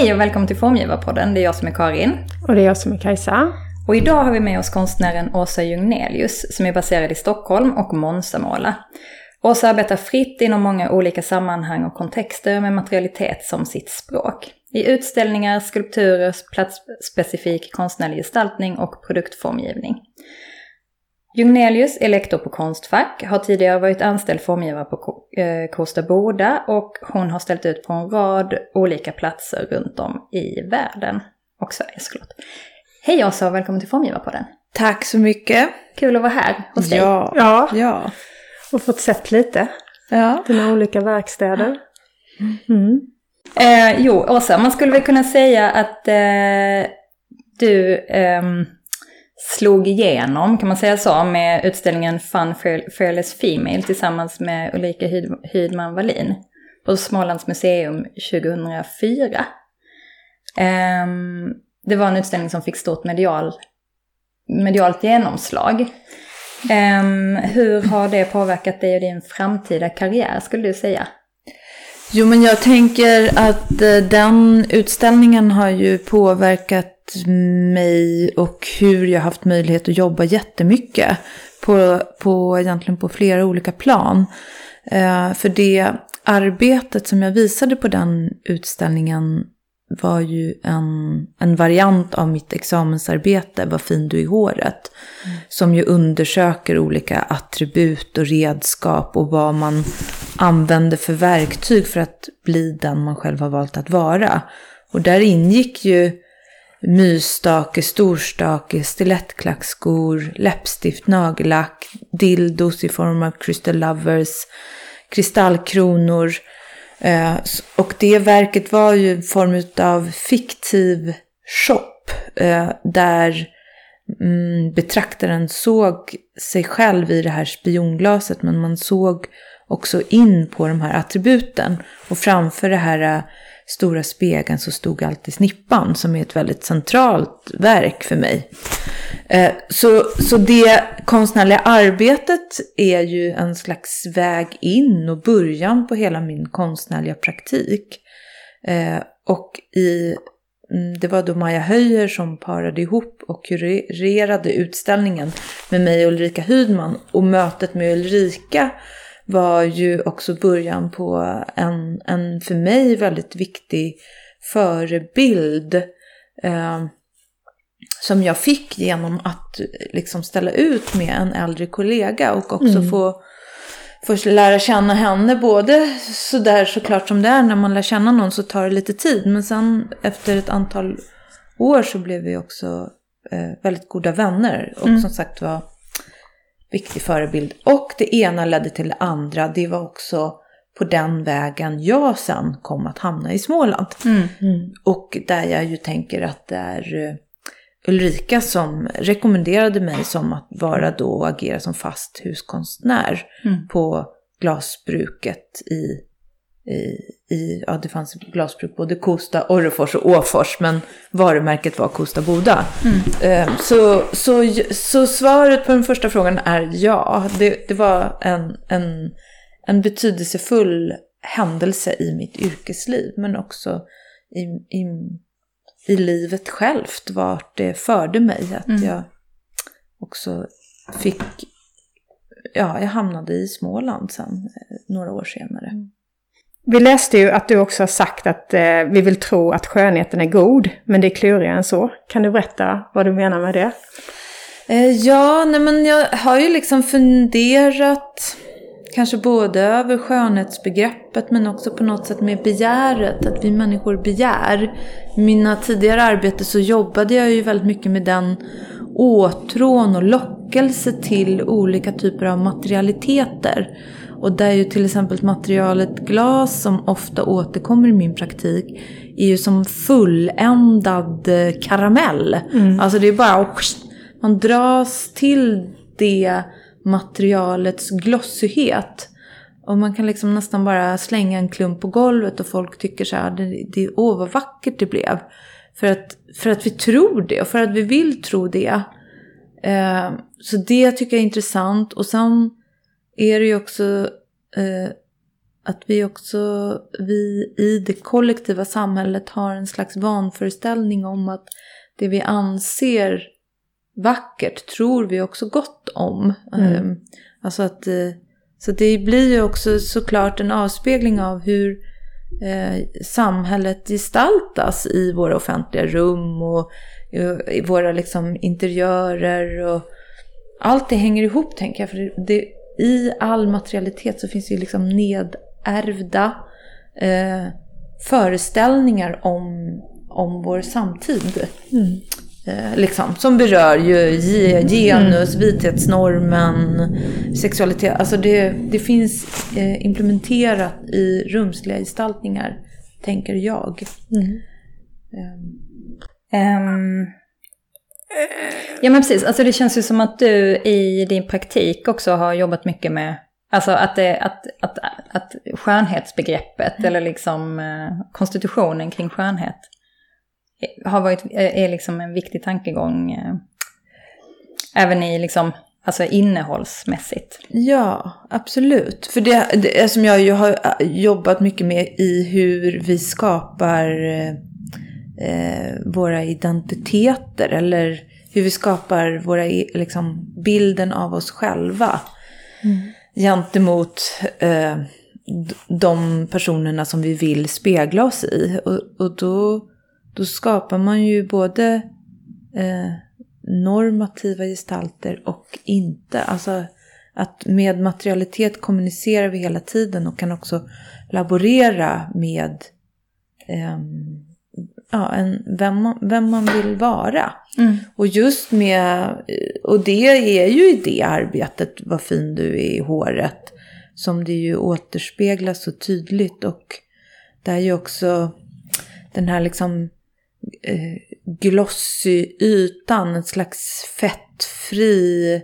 Hej och välkommen till Formgivarpodden. Det är jag som är Karin. Och det är jag som är Kajsa. Och idag har vi med oss konstnären Åsa Jungnelius som är baserad i Stockholm och Monstermåla. Åsa arbetar fritt inom många olika sammanhang och kontexter med materialitet som sitt språk. I utställningar, skulpturer, platsspecifik konstnärlig gestaltning och produktformgivning. Jungnelius är lektor på Konstfack, har tidigare varit anställd formgivare på eh, Kosta Boda och hon har ställt ut på en rad olika platser runt om i världen och Sverige såklart. Hej Åsa och välkommen till Formgivarpodden. Tack så mycket. Kul att vara här hos dig. Ja, Ja, ja. och fått sett lite. ja. Dina olika verkstäder. Mm. Eh, jo, Åsa, man skulle väl kunna säga att eh, du ehm, slog igenom, kan man säga så, med utställningen Fun Fearless Female tillsammans med Ulrika Hydman Wallin på Smålands museum 2004. Ehm, det var en utställning som fick stort medial, medialt genomslag. Ehm, hur har det påverkat dig och din framtida karriär skulle du säga? Jo, men jag tänker att eh, den utställningen har ju påverkat mig och hur jag haft möjlighet att jobba jättemycket. På, på egentligen på flera olika plan. Eh, för det arbetet som jag visade på den utställningen var ju en, en variant av mitt examensarbete, Vad fin du är i håret. Som ju undersöker olika attribut och redskap och vad man använder för verktyg för att bli den man själv har valt att vara. Och där ingick ju mysstake, storstake, stilettklackskor, läppstift, nagellack, dildos i form av crystal lovers, kristallkronor. Eh, Och det verket var ju en form av fiktiv shop eh, där mm, betraktaren såg sig själv i det här spionglaset men man såg också in på de här attributen. Och framför det här eh, stora spegeln så stod alltid snippan som är ett väldigt centralt verk för mig. Eh, så, så det konstnärliga arbetet är ju en slags väg in och början på hela min konstnärliga praktik. Eh, och i, mm, det var då Maja Höjer som parade ihop och kurerade utställningen med mig och Ulrika Hydman. Och mötet med Ulrika var ju också början på en, en för mig väldigt viktig förebild. Eh, som jag fick genom att liksom ställa ut med en äldre kollega och också Mm. få först lära känna henne både sådär såklart som det är när man lär känna någon så tar det lite tid men sen efter ett antal år så blev vi också eh, väldigt goda vänner och Mm. som sagt var viktig förebild. Och det ena ledde till det andra. Det var också på den vägen jag sen kom att hamna i Småland. Mm. Mm. Och där jag ju tänker att det är eh, Ulrika som rekommenderade mig som att vara då och agera som fast huskonstnär Mm. på glasbruket i, i, i, ja det fanns glasbruk både Kosta, Orrefors och Åfors men varumärket var Kosta Boda. Eh, Så, så, så svaret på den första frågan är ja, det, det var en, en, en betydelsefull händelse i mitt yrkesliv men också i, i, i livet självt vart det förde mig. Att Mm. jag också fick, ja jag hamnade i Småland sen eh, några år senare. Vi läste ju att du också har sagt att eh, vi vill tro att skönheten är god, men det är klurigare än så. Kan du berätta vad du menar med det? Eh, Ja, nej men jag har ju liksom funderat kanske både över skönhetsbegreppet men också på något sätt med begäret, att vi människor begär. I mina tidigare arbeten så jobbade jag ju väldigt mycket med den åtrån och lockelse till olika typer av materialiteter. Och där ju till exempel materialet glas som ofta återkommer i min praktik är ju som fulländad eh, karamell. Alltså det är bara man dras till det materialets glossighet. Och man kan liksom nästan bara slänga en klump på golvet och folk tycker så här, det, det, åh vad vackert det blev. För att, för att vi tror det och för att vi vill tro det. Eh, så det tycker jag är intressant. Och sen är det ju också eh, att vi också, vi i det kollektiva samhället har en slags vanföreställning om att det vi anser vackert tror vi också gott om. Mm. Eh, Alltså att, eh, så det blir ju också såklart en avspegling av hur eh, samhället gestaltas i våra offentliga rum och eh, i våra liksom interiörer och allt det hänger ihop tänker jag. För det, i all materialitet så finns det ju liksom nedärvda eh, föreställningar om, om vår samtid. Eh, liksom, som berör ju ge- genus, vithetsnormen, sexualitet. Alltså det, det finns eh, implementerat i rumsliga gestaltningar, tänker jag. Eh, Ehm, ja men precis, alltså det känns ju som att du i din praktik också har jobbat mycket med, alltså att, det, att, att, att skönhetsbegreppet eller liksom eh, konstitutionen kring skönhet har varit, är är liksom en viktig tankegång eh, även i liksom, alltså innehållsmässigt. Ja, absolut. För det, det är som jag ju har jobbat mycket med i hur vi skapar eh, eh, våra identiteter eller hur vi skapar våra, liksom, bilden av oss själva gentemot eh, de personerna som vi vill spegla oss i. Och, och då, då skapar man ju både eh, normativa gestalter och inte. Alltså att med materialitet kommunicerar vi hela tiden och kan också laborera med ehm, ja, en, vem, man, vem man vill vara. Och just med, och det är ju i det arbetet, vad fin du är i håret, som det ju återspeglas så tydligt. Och det är ju också den här liksom eh, glossy ytan, ett slags fettfri,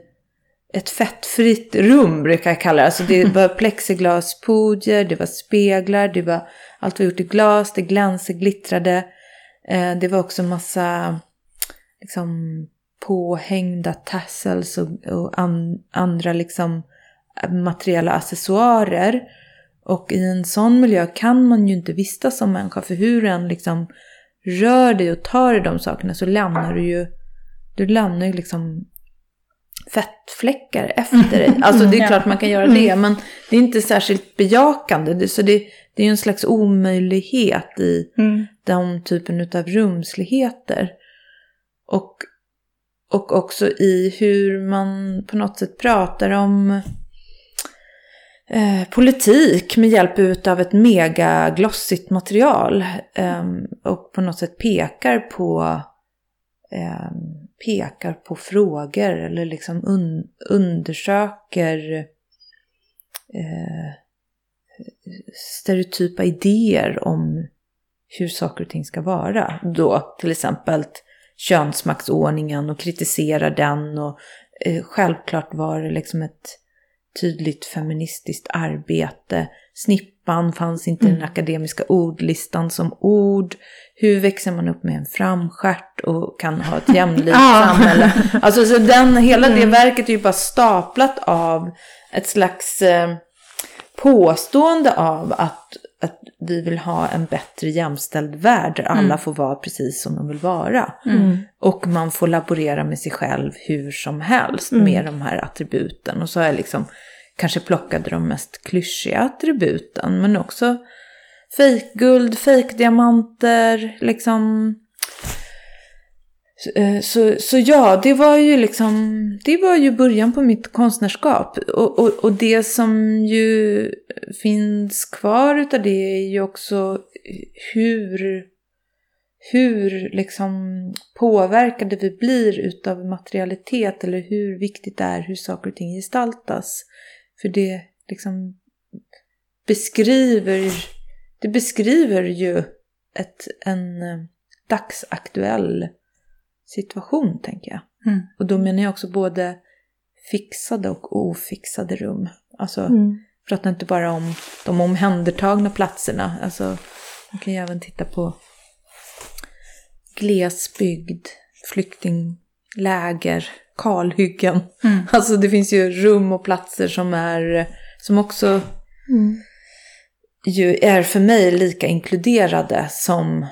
ett fettfritt rum brukar jag kalla det. Alltså det var plexiglaspodier, det var speglar, det var allt var gjort i glas, det glänste, glittrade. Eh, det var också massa liksom påhängda tassels och, och an, andra liksom materiella accessoarer. Och i en sån miljö kan man ju inte vistas som människa för hur än liksom rör dig och tar i de sakerna så lämnar du ju, du lämnar ju liksom fettfläckar efter dig. Alltså det är klart man kan göra det men det är inte särskilt bejakande. Så det, det är ju en slags omöjlighet i den typen av rumsligheter. Och, och också i hur man på något sätt pratar om eh, politik med hjälp av ett megaglossigt material. Eh, och på något sätt pekar på, eh, pekar på frågor eller liksom un, undersöker eh, stereotypa idéer om hur saker och ting ska vara. Då till exempel könsmaktsordningen och kritiserar den och eh, självklart var det liksom ett tydligt feministiskt arbete. Snippan fanns inte i den akademiska ordlistan som ord. Hur växer man upp med en framstjärt och kan ha ett jämlikt samhälle? Alltså så den, hela det verket är ju bara staplat av ett slags eh, påstående av att vi vill ha en bättre jämställd värld där alla får vara precis som de vill vara. Och man får laborera med sig själv hur som helst med de här attributen. Och så har jag liksom kanske plockade de mest klyschiga attributen. Men också fejkguld, fejkdiamanter, liksom. Eh, så, så ja, det var ju liksom, det var ju början på mitt konstnärskap. Och, och, och det som ju finns kvar utav det är ju också hur, hur liksom påverkade vi blir utav materialitet eller hur viktigt det är hur saker och ting gestaltas. För det liksom beskriver, det beskriver ju ett, en eh, dagsaktuell situation, tänker jag. Mm. Och då menar jag också både fixade och ofixade rum. Alltså, Mm. pratar inte bara om de omhändertagna platserna. Alltså, man kan ju även titta på glesbygd, flyktingläger, kalhyggen. Alltså det finns ju rum och platser som är, som också Mm. ju är för mig lika inkluderade som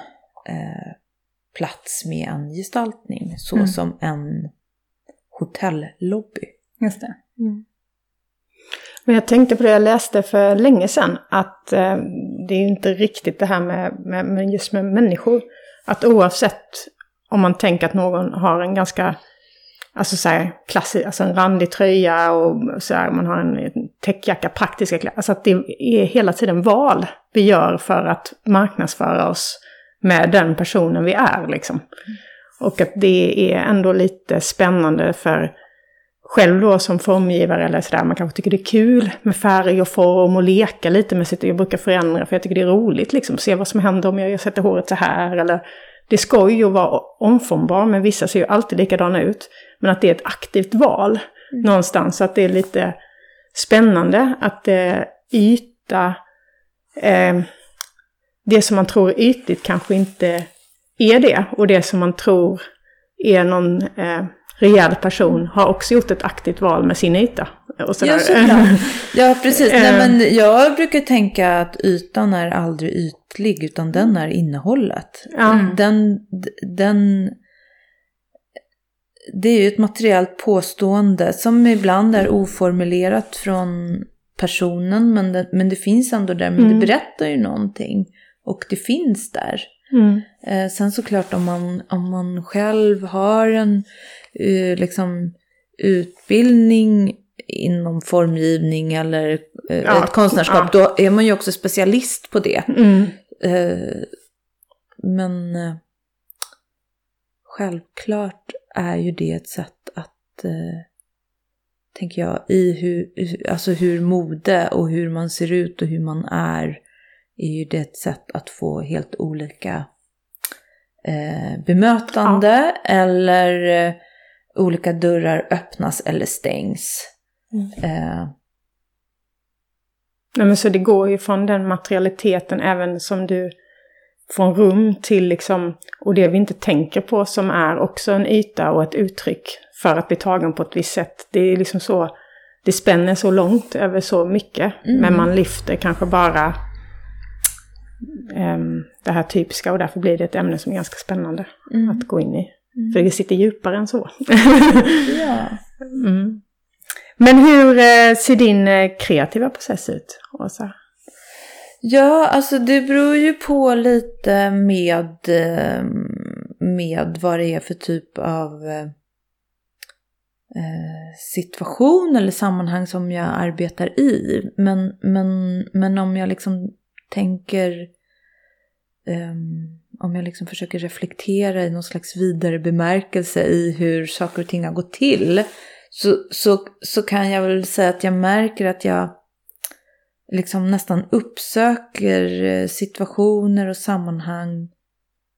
eh, plats med en gestaltning. Så Mm. som en hotellobby. Just det. Men jag tänkte på det jag läste för länge sedan, att eh, det är inte riktigt det här med, med, med just med människor. Att oavsett om man tänker att någon har en ganska, alltså så här, klassisk, alltså en randig tröja och så här, man har en täckjacka, praktiska kläder. Alltså att det är hela tiden val vi gör för att marknadsföra oss med den personen vi är liksom. Och att det är ändå lite spännande för själv då som formgivare eller sådär, man kanske tycker det är kul med färg och form och leka lite med sitt, jag brukar förändra för jag tycker det är roligt liksom, se vad som händer om jag sätter håret så här eller det skoj att vara omformbar, men vissa ser ju alltid likadana ut. Men att det är ett aktivt val någonstans, så att det är lite spännande att eh, yta, eh, det som man tror är ytligt kanske inte är det, och det som man tror är någon eh, rejäl person har också gjort ett aktivt val med sin yta. Och sådär. Ja, såklart. Ja, precis. Nej, Eh. men jag brukar tänka att ytan är aldrig ytlig, utan den är innehållet. Ja. Den, den, det är ju ett materiellt påstående som ibland är oformulerat från personen, men det, men det finns ändå där, men Mm. det berättar ju någonting. Och det finns där. Mm. Eh, sen såklart om man, om man själv har en eh, liksom, utbildning inom formgivning eller eh, Ja, ett konstnärskap, då är man ju också specialist på det. Mm. Eh, men självklart är ju det ett sätt att, tänker jag, i hur- alltså hur mode och hur man ser ut och hur man är, är ju det ett sätt att få helt olika eh, bemötande eller eh, olika dörrar öppnas eller stängs. Eh, Nej, men så det går ju från den materialiteten även som du från rum till liksom, och det vi inte tänker på som är också en yta och ett uttryck för att bli tagen på ett visst sätt. Det är liksom så, det spänner så långt över så mycket. Mm. Men man lyfter kanske bara det här typiska och därför blir det ett ämne som är ganska spännande mm. att gå in i. För det sitter djupare än så. ja. Mm. Men hur eh, ser din eh, kreativa process ut, Åsa? Ja, alltså det beror ju på lite med, eh, med vad det är för typ av eh, situation eller sammanhang som jag arbetar i. Men, men, men om jag liksom tänker, um, om jag liksom försöker reflektera i någon slags vidare bemärkelse i hur saker och ting har gått till. Så, så, så kan jag väl säga att jag märker att jag liksom nästan uppsöker eh, situationer och sammanhang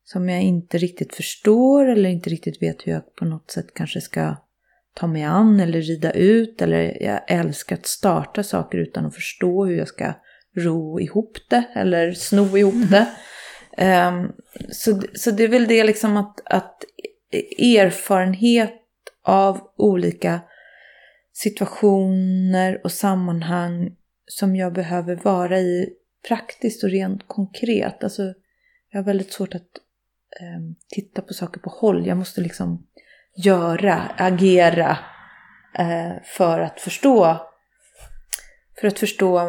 som jag inte riktigt förstår eller inte riktigt vet hur jag på något sätt kanske ska ta mig an eller rida ut. Eller jag älskar att starta saker utan att förstå hur jag ska ro ihop det eller sno ihop det. Mm. Um, så, så det är väl det liksom att, att erfarenhet av olika situationer och sammanhang som jag behöver vara i praktiskt och rent konkret. Alltså, jag har väldigt svårt att um, titta på saker på håll. Jag måste liksom göra, agera uh, för att förstå för att förstå,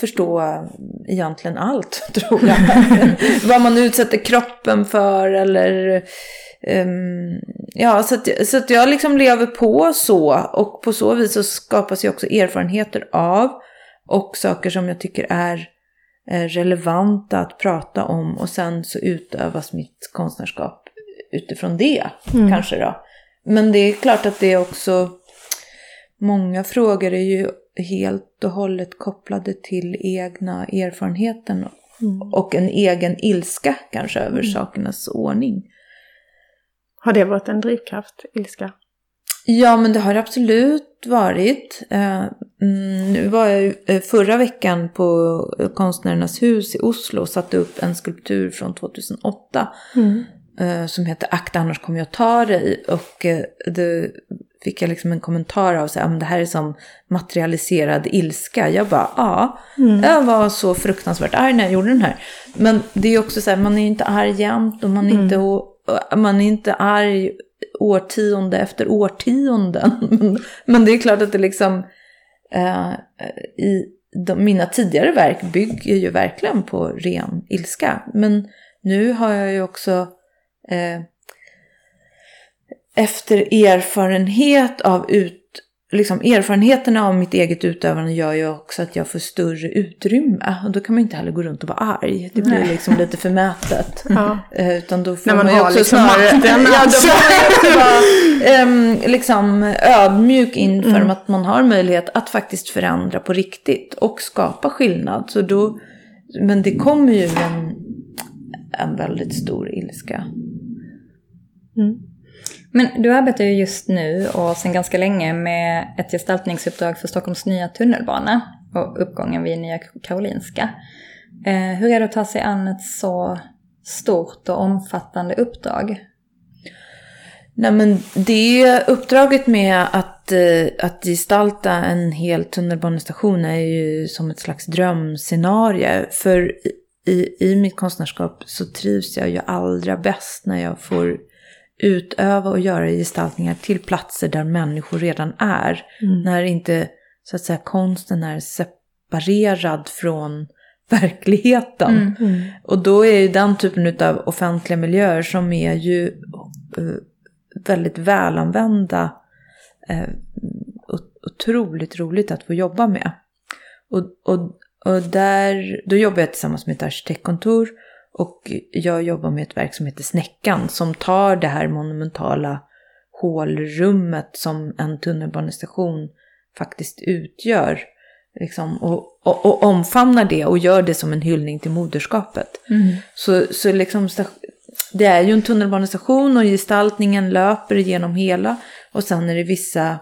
förstå egentligen allt, tror jag. Vad man utsätter kroppen för eller... ehm, ja, så att, så att jag liksom lever på så. Och på så vis så skapas ju också erfarenheter av och saker som jag tycker är relevanta att prata om. Och sen så utövas mitt konstnärskap utifrån det, Mm. kanske då. Men det är klart att det är också... Många frågor är ju helt och hållet kopplade till egna erfarenheten Mm. och en egen ilska kanske över sakernas ordning. Har det varit en drivkraft, ilska? Ja, men det har det absolut varit. Eh, mm, Nu var jag eh, förra veckan på Konstnärernas hus i Oslo och satte upp en skulptur från 2008. Mm. Eh, som heter Akta annars kommer jag ta dig. Och eh, det fick jag liksom en kommentar av, så här, "Ah, men det här är som materialiserad ilska. Jag bara, ja, jag var så fruktansvärt arg när jag gjorde den här. Men det är också så här, man är inte arg jämt och man är, inte, å- man är inte arg årtionde efter årtionden. Men, det är klart att det liksom, eh, i de, mina tidigare verk bygger ju verkligen på ren ilska. Men nu har jag ju också efter erfarenhet av ut, liksom erfarenheterna av mitt eget utövande gör ju också att jag får större utrymme. Och då kan man inte heller gå runt och vara arg. Det blir liksom lite förmätet. Ja. Eh, Utan då får När man man, ju också liksom snarare, makten, ja, då får man också vara ehm, liksom ödmjuk inför att man har möjlighet att faktiskt förändra på riktigt och skapa skillnad. Så då, men det kommer ju en, en väldigt stor ilska. Men du arbetar ju just nu och sedan ganska länge med ett gestaltningsuppdrag för Stockholms nya tunnelbana och uppgången vid Nya Karolinska. Eh, hur är det att ta sig an ett så stort och omfattande uppdrag? Nej men det uppdraget med att, eh, att gestalta en hel tunnelbanestation är ju som ett slags drömscenario. För i, i mitt konstnärskap så trivs jag ju allra bäst när jag får utöva och göra gestaltningar till platser där människor redan är. När inte så att säga konsten är separerad från verkligheten. Och då är ju den typen av offentliga miljöer som är ju eh, väldigt välanvända eh, otroligt roligt att få jobba med. Och, och, och där, då jobbar jag tillsammans med ett arkitektkontor och jag jobbar med ett verk som heter Snäckan som tar det här monumentala hålrummet som en tunnelbanestation faktiskt utgör. Liksom, och, och, och omfamnar det och gör det som en hyllning till moderskapet. Så, så liksom, det är ju en tunnelbanestation och gestaltningen löper igenom hela. Och sen är det vissa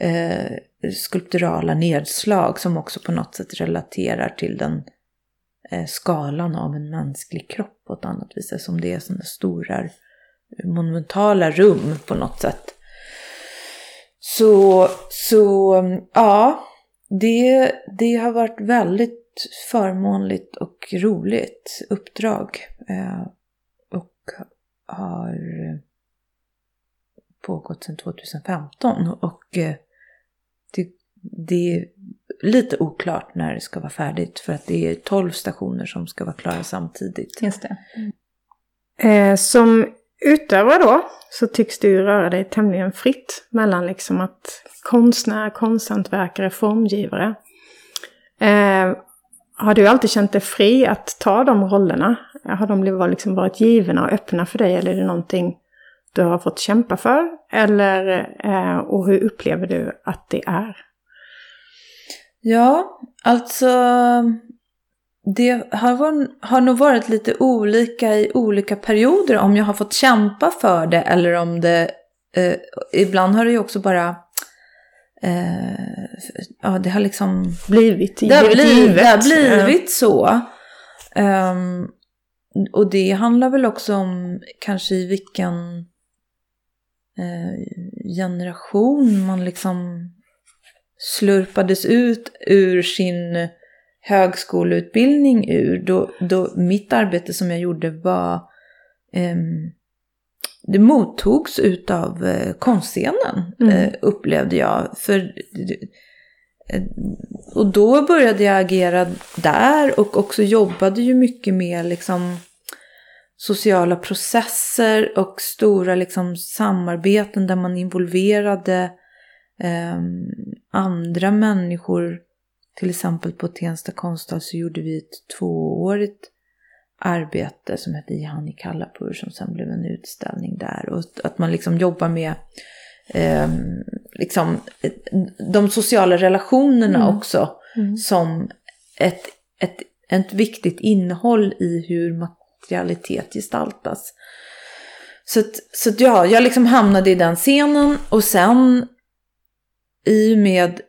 eh, skulpturala nedslag som också på något sätt relaterar till den Eh, skalan av en mänsklig kropp på ett annat vis. Som det är sådana stora monumentala rum på något sätt. Så, så mm, ja, det, det har varit väldigt förmånligt och roligt uppdrag. Eh, och har pågått sedan 2015. Och eh, det, är lite oklart när det ska vara färdigt. För att det är 12 stationer som ska vara klara samtidigt. Just det. Eh, som utövare då så tycks du röra dig tämligen fritt mellan liksom att konstnär, konsthantverkare, formgivare. Eh, har du alltid känt dig fri att ta de rollerna? Har de liksom varit givna och öppna för dig eller är det någonting du har fått kämpa för? Eller, eh, och hur upplever du att det är? Ja, alltså det har, har nog varit lite olika i olika perioder om jag har fått kämpa för det eller om det eh, ibland har det ju också bara eh, ja det har liksom Blivit, det har blivit, det har blivit så. Ehm, och det handlar väl också om kanske i vilken eh, generation man liksom slurpades ut ur sin högskoleutbildning ur. Då, då mitt arbete som jag gjorde var ehm, det mottogs utav eh, konstscenen Mm. eh, upplevde jag. För eh, och då började jag agera där och också jobbade ju mycket med liksom sociala processer och stora liksom samarbeten där man involverade eh, andra människor. Till exempel på Tensta konsthall så gjorde vi ett tvåårigt arbete som hette Jani Kallapur som sen blev en utställning där. Och att man liksom jobbar med eh, liksom, de sociala relationerna Mm. också Mm. som ett, ett, ett viktigt innehåll i hur materialitet gestaltas. Så, att, så att ja, jag liksom hamnade i den scenen och sen i och med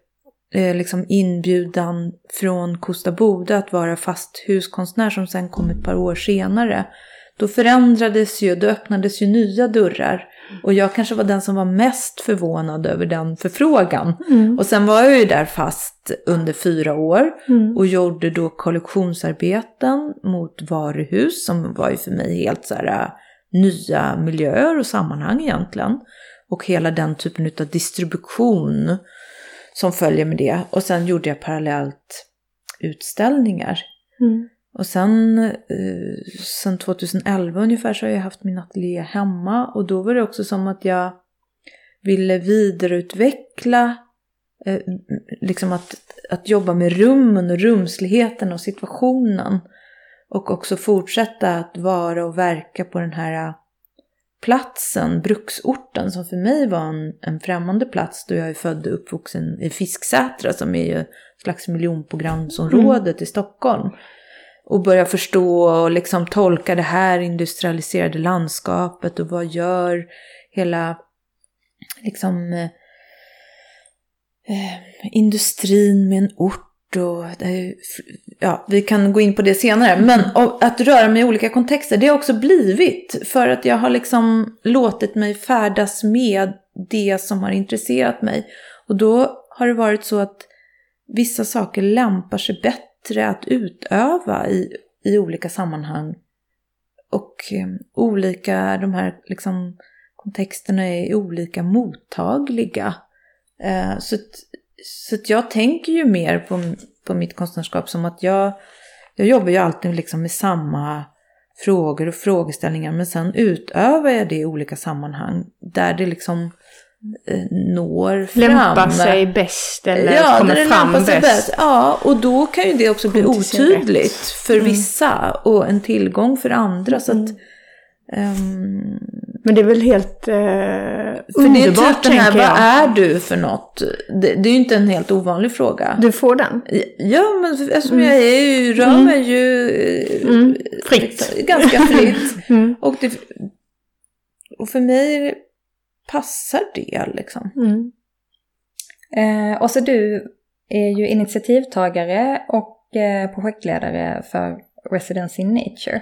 eh, liksom inbjudan från Kosta Boda att vara fast huskonstnär som sen kom ett par år senare då förändrades ju, då öppnades ju nya dörrar. Och jag kanske var den som var mest förvånad över den förfrågan. Mm. Och sen var jag ju där fast under fyra år Mm. och gjorde då kollektionsarbeten mot varuhus som var ju för mig helt så här äh, nya miljöer och sammanhang egentligen. Och hela den typen av distribution som följer med det. Och sen gjorde jag parallellt utställningar. Mm. Och sen, eh, sen 2011 ungefär så har jag haft min ateljé hemma och då var det också som att jag ville vidareutveckla eh, liksom att, att jobba med rummen och rumsligheten och situationen. Och också fortsätta att vara och verka på den här platsen, bruksorten, som för mig var en, en främmande plats då jag är född och uppvuxen i Fisksätra som är ju ett slags miljonprogramsområde i Stockholm. Och börja förstå och liksom tolka det här industrialiserade landskapet och vad gör hela liksom eh, eh, industrin med en ort och ju- ja, vi kan gå in på det senare. Men och att röra mig i olika kontexter, det har också blivit för att jag har liksom låtit mig färdas med det som har intresserat mig. Och då har det varit så att vissa saker lämpar sig bättre att utöva i, i olika sammanhang. Och eh, olika, de här liksom, kontexterna är olika mottagliga. Eh, så så jag tänker ju mer på, på mitt konstnärskap som att jag, jag jobbar ju alltid liksom med samma frågor och frågeställningar men sen utövar jag det i olika sammanhang där det liksom eh, når fram. Lämpar sig bäst eller ja, kommer det fram sig bäst. Ja, och då kan ju det också bli otydligt för Mm. vissa och en tillgång för andra. Så att, Mm. Men det är väl helt eh, för det är underbart typ den här, tänker vad jag. är du för något? Det, det är ju inte en helt ovanlig fråga. Du får den. Ja, men eftersom jag är ju, rör Mm. mig ju eh, Mm. Fritt. ganska fritt. Mm. och, det, och för mig passar det liksom. Mm. Eh, och så du är ju initiativtagare och eh, projektledare för Residence in Nature.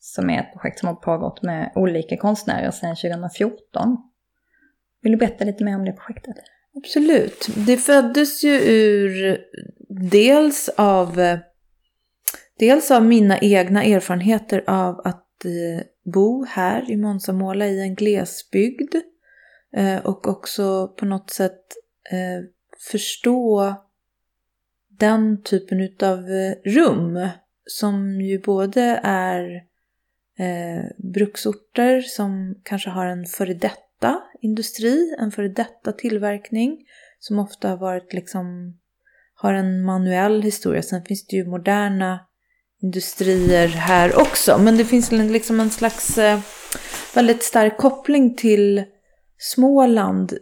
Som är ett projekt som har pågått med olika konstnärer sedan 2014. Vill du berätta lite mer om det projektet? Absolut. Det föddes ju ur dels av, dels av mina egna erfarenheter av att eh, bo här i Monsamåla i en glesbygd. Eh, och också på något sätt eh, förstå den typen av rum som ju både är eh, bruksorter som kanske har en före detta industri, en före detta tillverkning som ofta har varit liksom har en manuell historia. Sen finns det ju moderna industrier här också. Men det finns liksom en slags eh, väldigt stark koppling till Småland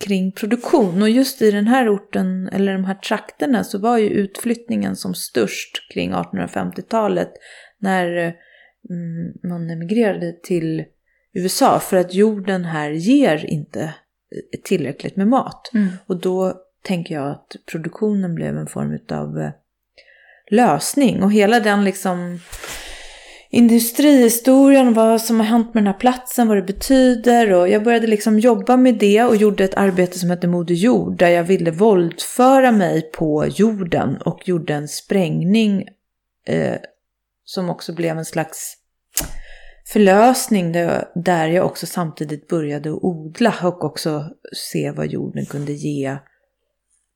kring produktion. Och just i den här orten, eller de här trakterna, så var ju utflyttningen som störst kring 1850-talet när eh, man emigrerade till USA för att jorden här ger inte tillräckligt med mat. Och då tänker jag att produktionen blev en form av eh, lösning. Och hela den liksom industrihistorien, vad som har hänt med den här platsen, vad det betyder. Och jag började liksom jobba med det och gjorde ett arbete som hette Moder Jord. Där jag ville våldföra mig på jorden och gjorde en sprängning eh, som också blev en slags förlösning där, jag också samtidigt började odla och också se vad jorden kunde ge.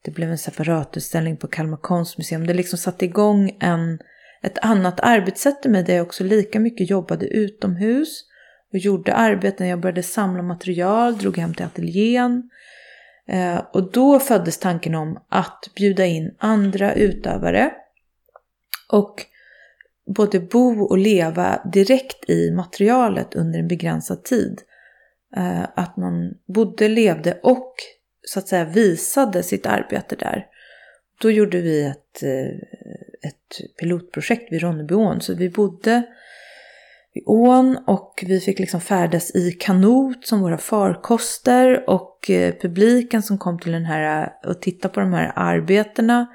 Det blev en separatutställning på Kalmar konstmuseum. Det liksom satte igång en, ett annat arbetssätt i mig där jag också lika mycket jobbade utomhus och gjorde arbeten. Jag började samla material, drog hem till ateljén. Eh, och då föddes tanken om att bjuda in andra utövare och både bo och leva direkt i materialet under en begränsad tid. Eh, att man bodde, levde och så att säga visade sitt arbete där. Då gjorde vi ett, eh, ett pilotprojekt vid Ronnebyån. Så vi bodde vid ån och vi fick liksom färdas i kanot som våra farkoster och eh, publiken som kom till den här och tittade på de här arbetena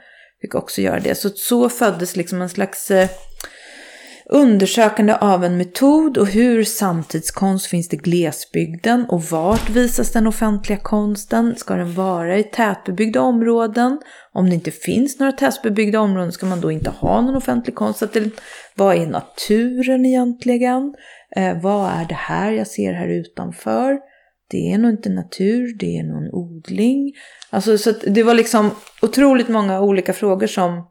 fick också göra det. Så så föddes liksom en slags Undersökande av en metod och hur samtidskonst finns i glesbygden och vart visas den offentliga konsten? Ska den vara i tätbebyggda områden? Om det inte finns några tätbebyggda områden ska man då inte ha någon offentlig konst? Att det, vad är naturen egentligen? Eh, vad är det här jag ser här utanför? Det är nog inte natur, det är nog en odling. Alltså, så det var liksom otroligt många olika frågor som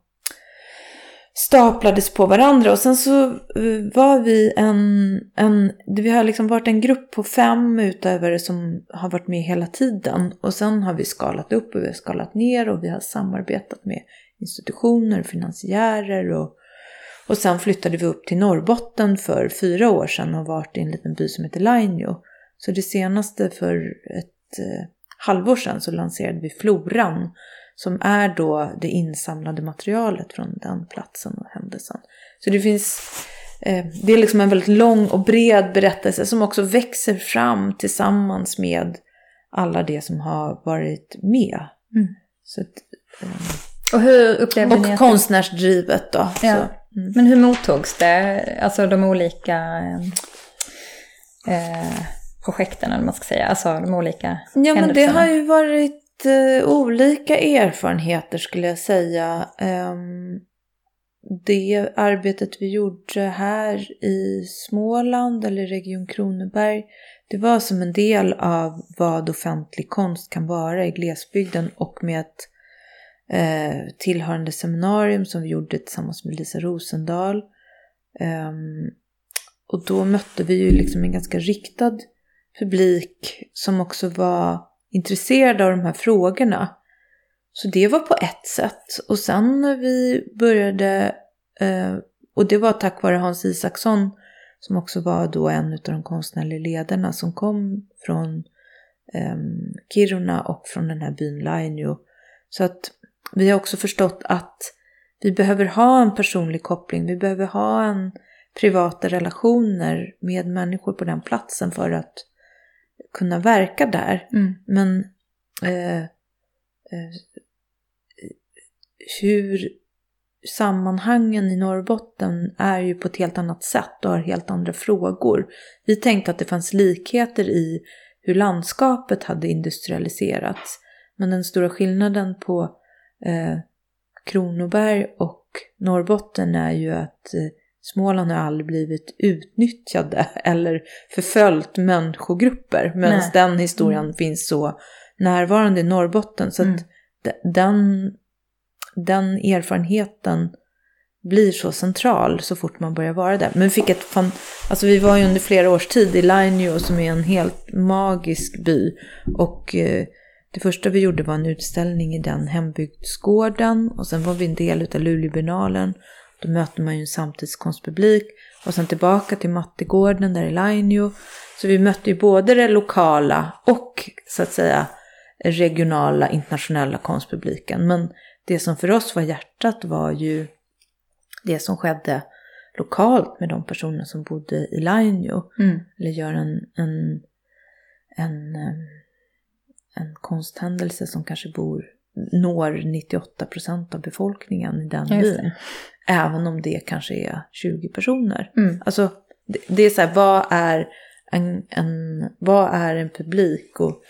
staplades på varandra. Och sen så eh, var vi en, en vi har liksom varit en grupp på fem utövare som har varit med hela tiden. Och sen har vi skalat upp och vi har skalat ner och vi har samarbetat med institutioner, finansiärer och, och sen flyttade vi upp till Norrbotten för fyra år sedan och varit i en liten by som heter Lainio. Så det senaste för ett eh, halvår sedan så lanserade vi Floran som är då det insamlade materialet från den platsen och händelsen. Så det finns, eh, det är liksom en väldigt lång och bred berättelse som också växer fram tillsammans med alla det som har varit med. Mm. Så att, eh, och hur upplevde och ni att... konstnärsdrivet då. Ja. Mm. Men hur mottogs det, alltså de olika eh, projekten eller man ska säga, alltså de olika Ja men det har ju varit olika erfarenheter skulle jag säga. Ehm, det arbetet vi gjorde här i Småland eller Region Kronoberg det var som en del av vad offentlig konst kan vara i glesbygden och med ett eh, tillhörande seminarium som vi gjorde tillsammans med Lisa Rosendahl. Ehm, och då mötte vi ju liksom en ganska riktad publik som också var intresserade av de här frågorna. Så det var på ett sätt. Och sen när vi började, eh, och det var tack vare Hans Isaksson som också var då en av de konstnärliga ledarna som kom från ehm, Kiruna och från den här byn Lainio. Så att vi har också förstått att vi behöver ha en personlig koppling, vi behöver ha en privata relationer med människor på den platsen för att kunna verka där. Mm. Men eh, eh, hur sammanhangen i Norrbotten är ju på ett helt annat sätt och har helt andra frågor. Vi tänkte att det fanns likheter i hur landskapet hade industrialiserats. Men den stora skillnaden på eh, Kronoberg och Norrbotten är ju att eh, Småland har aldrig blivit utnyttjade eller förföljt människogrupper. Medan den historien mm. finns så närvarande i Norrbotten. Så mm. att den, den erfarenheten blir så central så fort man börjar vara där. Men vi fick ett fan, alltså vi var ju under flera års tid i Lainio som är en helt magisk by. Och eh, det första vi gjorde var en utställning i den hembygdsgården och sen var vi en del av Luleåbiennalen. Då möter man ju en samtidskonstpublik och sen tillbaka till Mattegården där i Lainio. Så vi mötte ju både det lokala och så att säga regionala internationella konstpubliken. Men det som för oss var hjärtat var ju det som skedde lokalt med de personer som bodde i Lainio. Mm. Eller gör en, en, en, en konsthändelse som kanske bor når 98 procent av befolkningen i den byn. Även om det kanske är 20 personer. Mm. Alltså, det, det, är så här, vad är en, en, vad är en publik? Och,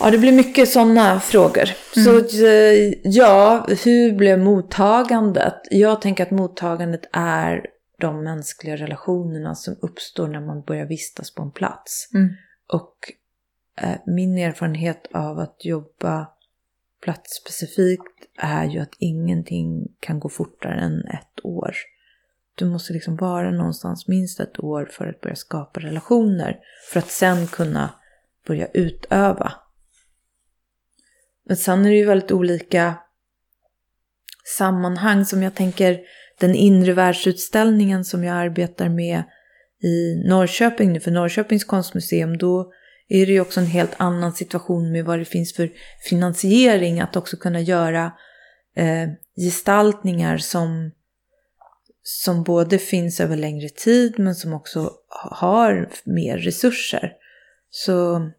ja, det blir mycket sådana frågor. Mm. Så eh, ja, hur blev mottagandet? Jag tänker att mottagandet är de mänskliga relationerna som uppstår när man börjar vistas på en plats. Mm. Och eh, min erfarenhet av att jobba platsspecifikt är ju att ingenting kan gå fortare än ett år. Du måste liksom vara någonstans minst ett år för att börja skapa relationer. För att sen kunna börja utöva. Men sen är det ju väldigt olika sammanhang som jag tänker den inre världsutställningen som jag arbetar med i Norrköping nu. För Norrköpings konstmuseum då är det ju också en helt annan situation med vad det finns för finansiering. Att också kunna göra eh, gestaltningar som, som både finns över längre tid men som också har mer resurser. Så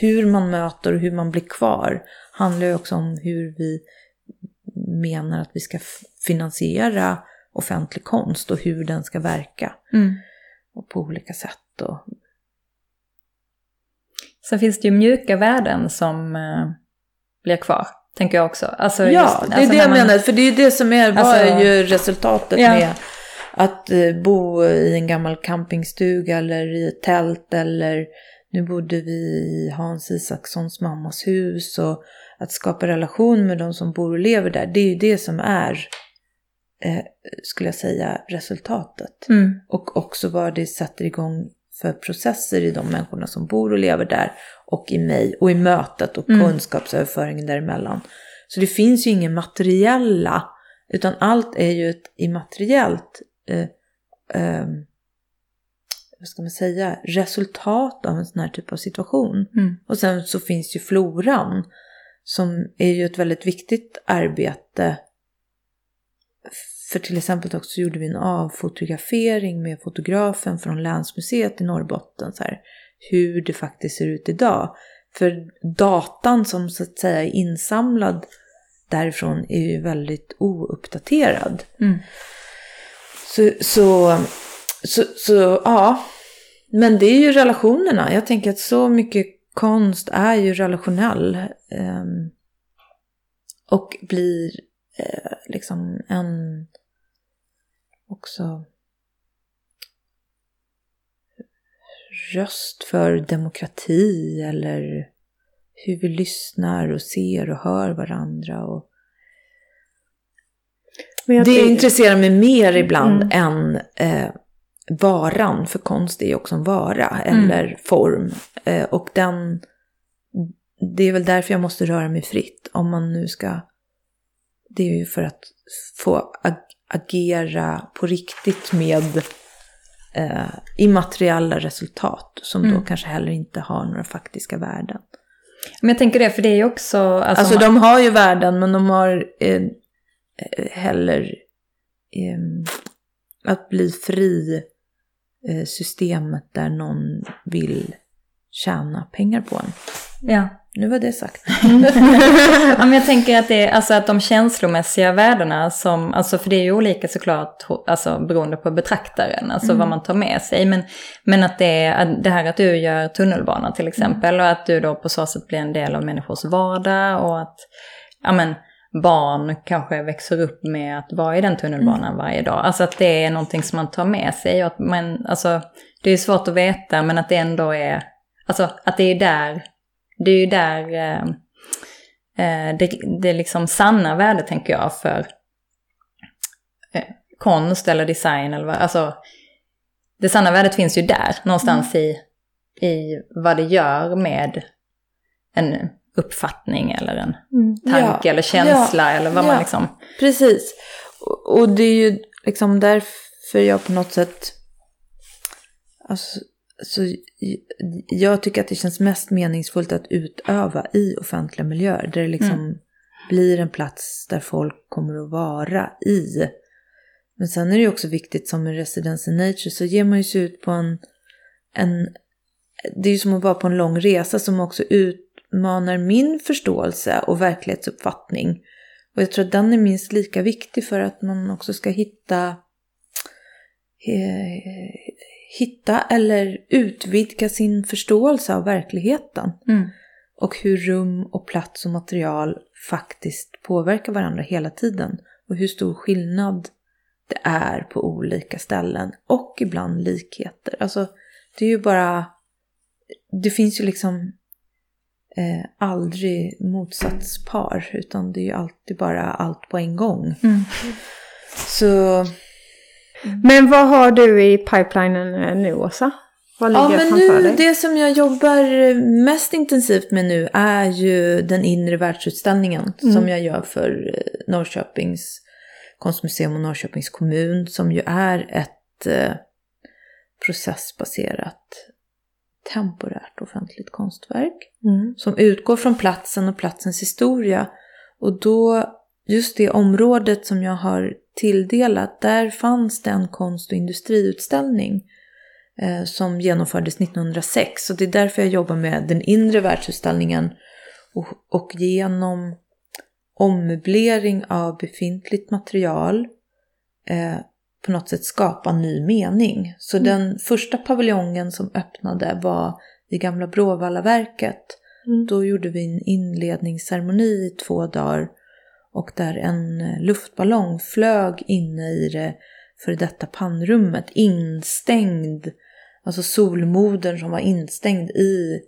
hur man möter och hur man blir kvar handlar ju också om hur vi menar att vi ska finansiera offentlig konst och hur den ska verka. Mm. Och på olika sätt. Och, Sen finns det ju mjuka värden som eh, blir kvar, tänker jag också. Alltså ja, just- det är alltså det jag man- menar. För det är ju det som är, Alltså- ju resultatet Ja. med att eh, bo i en gammal campingstuga eller i ett tält eller nu bodde vi i Hans Isakssons mammas hus och att skapa relation med de som bor och lever där. Det är ju det som är, eh, skulle jag säga, resultatet. Mm. Och också vad det sätter igång för processer i de människorna som bor och lever där och i mig och i mötet och Mm. kunskapsöverföringen däremellan. Så det finns ju ingen materiella, utan allt är ju ett immateriellt eh, eh, vad ska man säga, resultat av en sån här typ av situation. Mm. Och sen så finns ju floran som är ju ett väldigt viktigt arbete. För till exempel också gjorde vi en avfotografering med fotografen från Länsmuseet i Norrbotten. Så här, hur det faktiskt ser ut idag. För datan som så att säga är insamlad därifrån är ju väldigt ouppdaterad. Mm. Så, så, så, så ja. Men det är ju relationerna. Jag tänker att så mycket konst är ju relationell. ehm, och blir eh, liksom en också röst för demokrati eller hur vi lyssnar och ser och hör varandra. Och det tänker- intresserar mig mer ibland Mm. än eh, varan, för konst är ju också en vara Mm. eller form. Eh, och den, det är väl därför jag måste röra mig fritt. Om man nu ska, det är ju för att få agera på riktigt med eh, immateriella resultat som då Mm. kanske heller inte har några faktiska värden. Men jag tänker det, för det är ju också... Alltså, Alltså man- de har ju värden men de har eh, eh, heller eh, att bli fri eh, systemet där någon vill tjäna pengar på en. Ja. Nu var det sagt. ja, men jag tänker att det alltså att de känslomässiga värdena som, alltså för det är ju olika såklart, alltså beroende på betraktaren, alltså vad man tar med sig. Men, men att det det här att du gör tunnelbana till exempel och att du då på så sätt blir en del av människors vardag och att, ja men, barn kanske växer upp med att vara i den tunnelbanan varje dag. Alltså att det är någonting som man tar med sig och att man, alltså det är svårt att veta men att det ändå är, alltså att det är där, det är ju där eh, eh, det, det liksom sanna värdet tänker jag för eh, konst eller design eller vad, alltså det sanna värdet finns ju där någonstans i, i vad det gör med en uppfattning eller en Mm. tanke Ja, eller känsla eller vad ja. man liksom... Precis. Och, och det är ju liksom därför jag på något sätt... Alltså, så jag tycker att det känns mest meningsfullt att utöva i offentliga miljöer. Där det liksom blir en plats där folk kommer att vara i. Men sen är det ju också viktigt som en residence in nature så ger man ju sig ut på en, en... Det är ju som att vara på en lång resa som också utmanar min förståelse och verklighetsuppfattning. Och jag tror att den är minst lika viktig för att man också ska hitta eh, hitta eller utvidga sin förståelse av verkligheten. Mm. Och hur rum och plats och material faktiskt påverkar varandra hela tiden. Och hur stor skillnad det är på olika ställen. Och ibland likheter. Alltså det är ju bara... Det finns ju liksom eh, aldrig motsatspar. Utan det är ju alltid bara allt på en gång. Mm. Så... Men vad har du i pipelinen eh, nu, Åsa? Vad ligger Ja, men nu, dig? det som jag jobbar mest intensivt med nu är ju den inre världsutställningen Mm. som jag gör för eh, Norrköpings konstmuseum och Norrköpings kommun som ju är ett eh, processbaserat temporärt offentligt konstverk Mm. som utgår från platsen och platsens historia. Och då, just det området som jag har tilldelat, där fanns det en konst och industriutställning eh, som genomfördes 1906. Och det är därför jag jobbar med den inre världsutställningen och, och genom ommöblering av befintligt material eh, på något sätt skapa ny mening. Så Mm. den första paviljongen som öppnade var i gamla Bråvallaverket. Mm. Då gjorde vi en inledningsceremoni i två dagar och där en eh, luftballong flög inne i det för detta pannrummet, instängd, alltså solmodern som var instängd i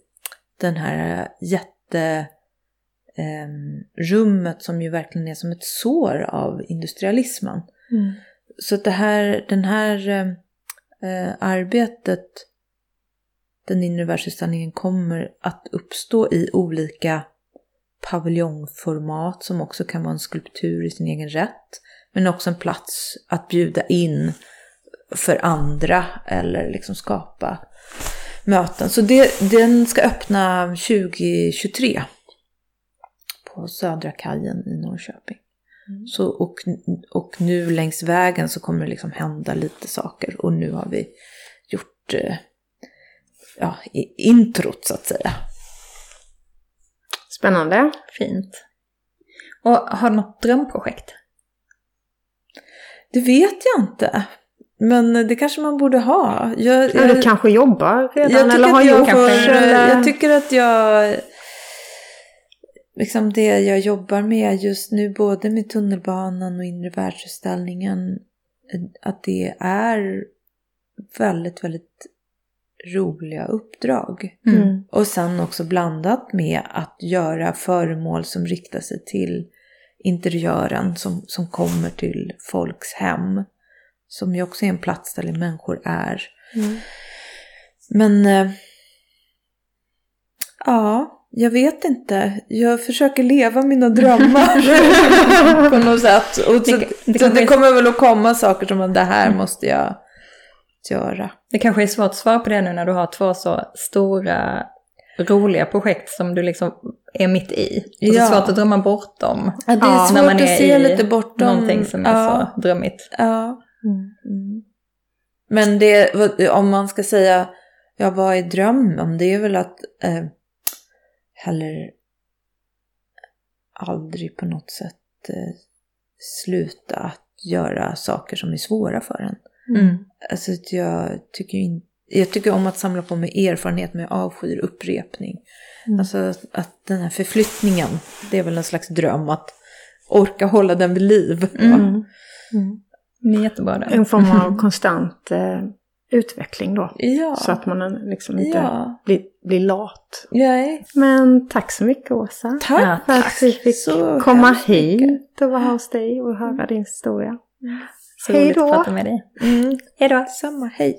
den här jätte ehm, rummet som ju verkligen är som ett sår av industrialismen. Mm. Så att det här, den här eh, arbetet, den inre världsutställningen kommer att uppstå i olika paviljongformat som också kan vara en skulptur i sin egen rätt. Men också en plats att bjuda in för andra eller liksom skapa möten. Så det, den ska öppna 2023 på Södra kajen i Norrköping. Så, och, och nu längs vägen så kommer det liksom hända lite saker och nu har vi gjort eh, ja, introt så att säga. Spännande. Fint. Och har du något drömprojekt? Det vet jag inte. Men det kanske man borde ha. Jag, Ja, du kanske jobbar redan jag eller har jag gjort eller... Jag tycker att jag... Liksom det jag jobbar med just nu, både med tunnelbanan och inre världsutställningen, att det är väldigt, väldigt roliga uppdrag. Mm. Och sen också blandat med att göra föremål som riktar sig till interiören som, som kommer till folks hem. Som ju också är en plats där människor är. Mm. Men eh, ja, jag vet inte. Jag försöker leva mina drömmar på något sätt. Och så, Det- det, så det kommer väl att komma saker som att det här måste jag göra. Det kanske är svårt att svara på det nu när du har två så stora, roliga projekt som du liksom är mitt i. Och det är Ja. svårt att drömma bort dem. Ja, det är Ja, svårt när man är att se i lite bortom. Någonting som är ja, så drömmigt. Ja. Mm. Men det, om man ska säga, ja vad är drömmen? Det är väl att eh, heller aldrig på något sätt eh, sluta att göra saker som är svåra för en. Mm. Alltså att jag tycker inte jag tycker om att samla på mig erfarenhet jag avskyr upprepning. Mm. Alltså att, att den här förflyttningen, det är väl en slags dröm att orka hålla den vid liv. Mm. Mm. Mm. Det är jättebra. En form av konstant eh, utveckling då. Ja. Så att man liksom inte ja. blir, blir lat. Nej. Men tack så mycket Åsa. Tack. Ja, För att vi fick så komma hit och vara hos dig och höra din historia. Så Hej roligt att då. prata med dig. Mm. Hej då. Samma, hej.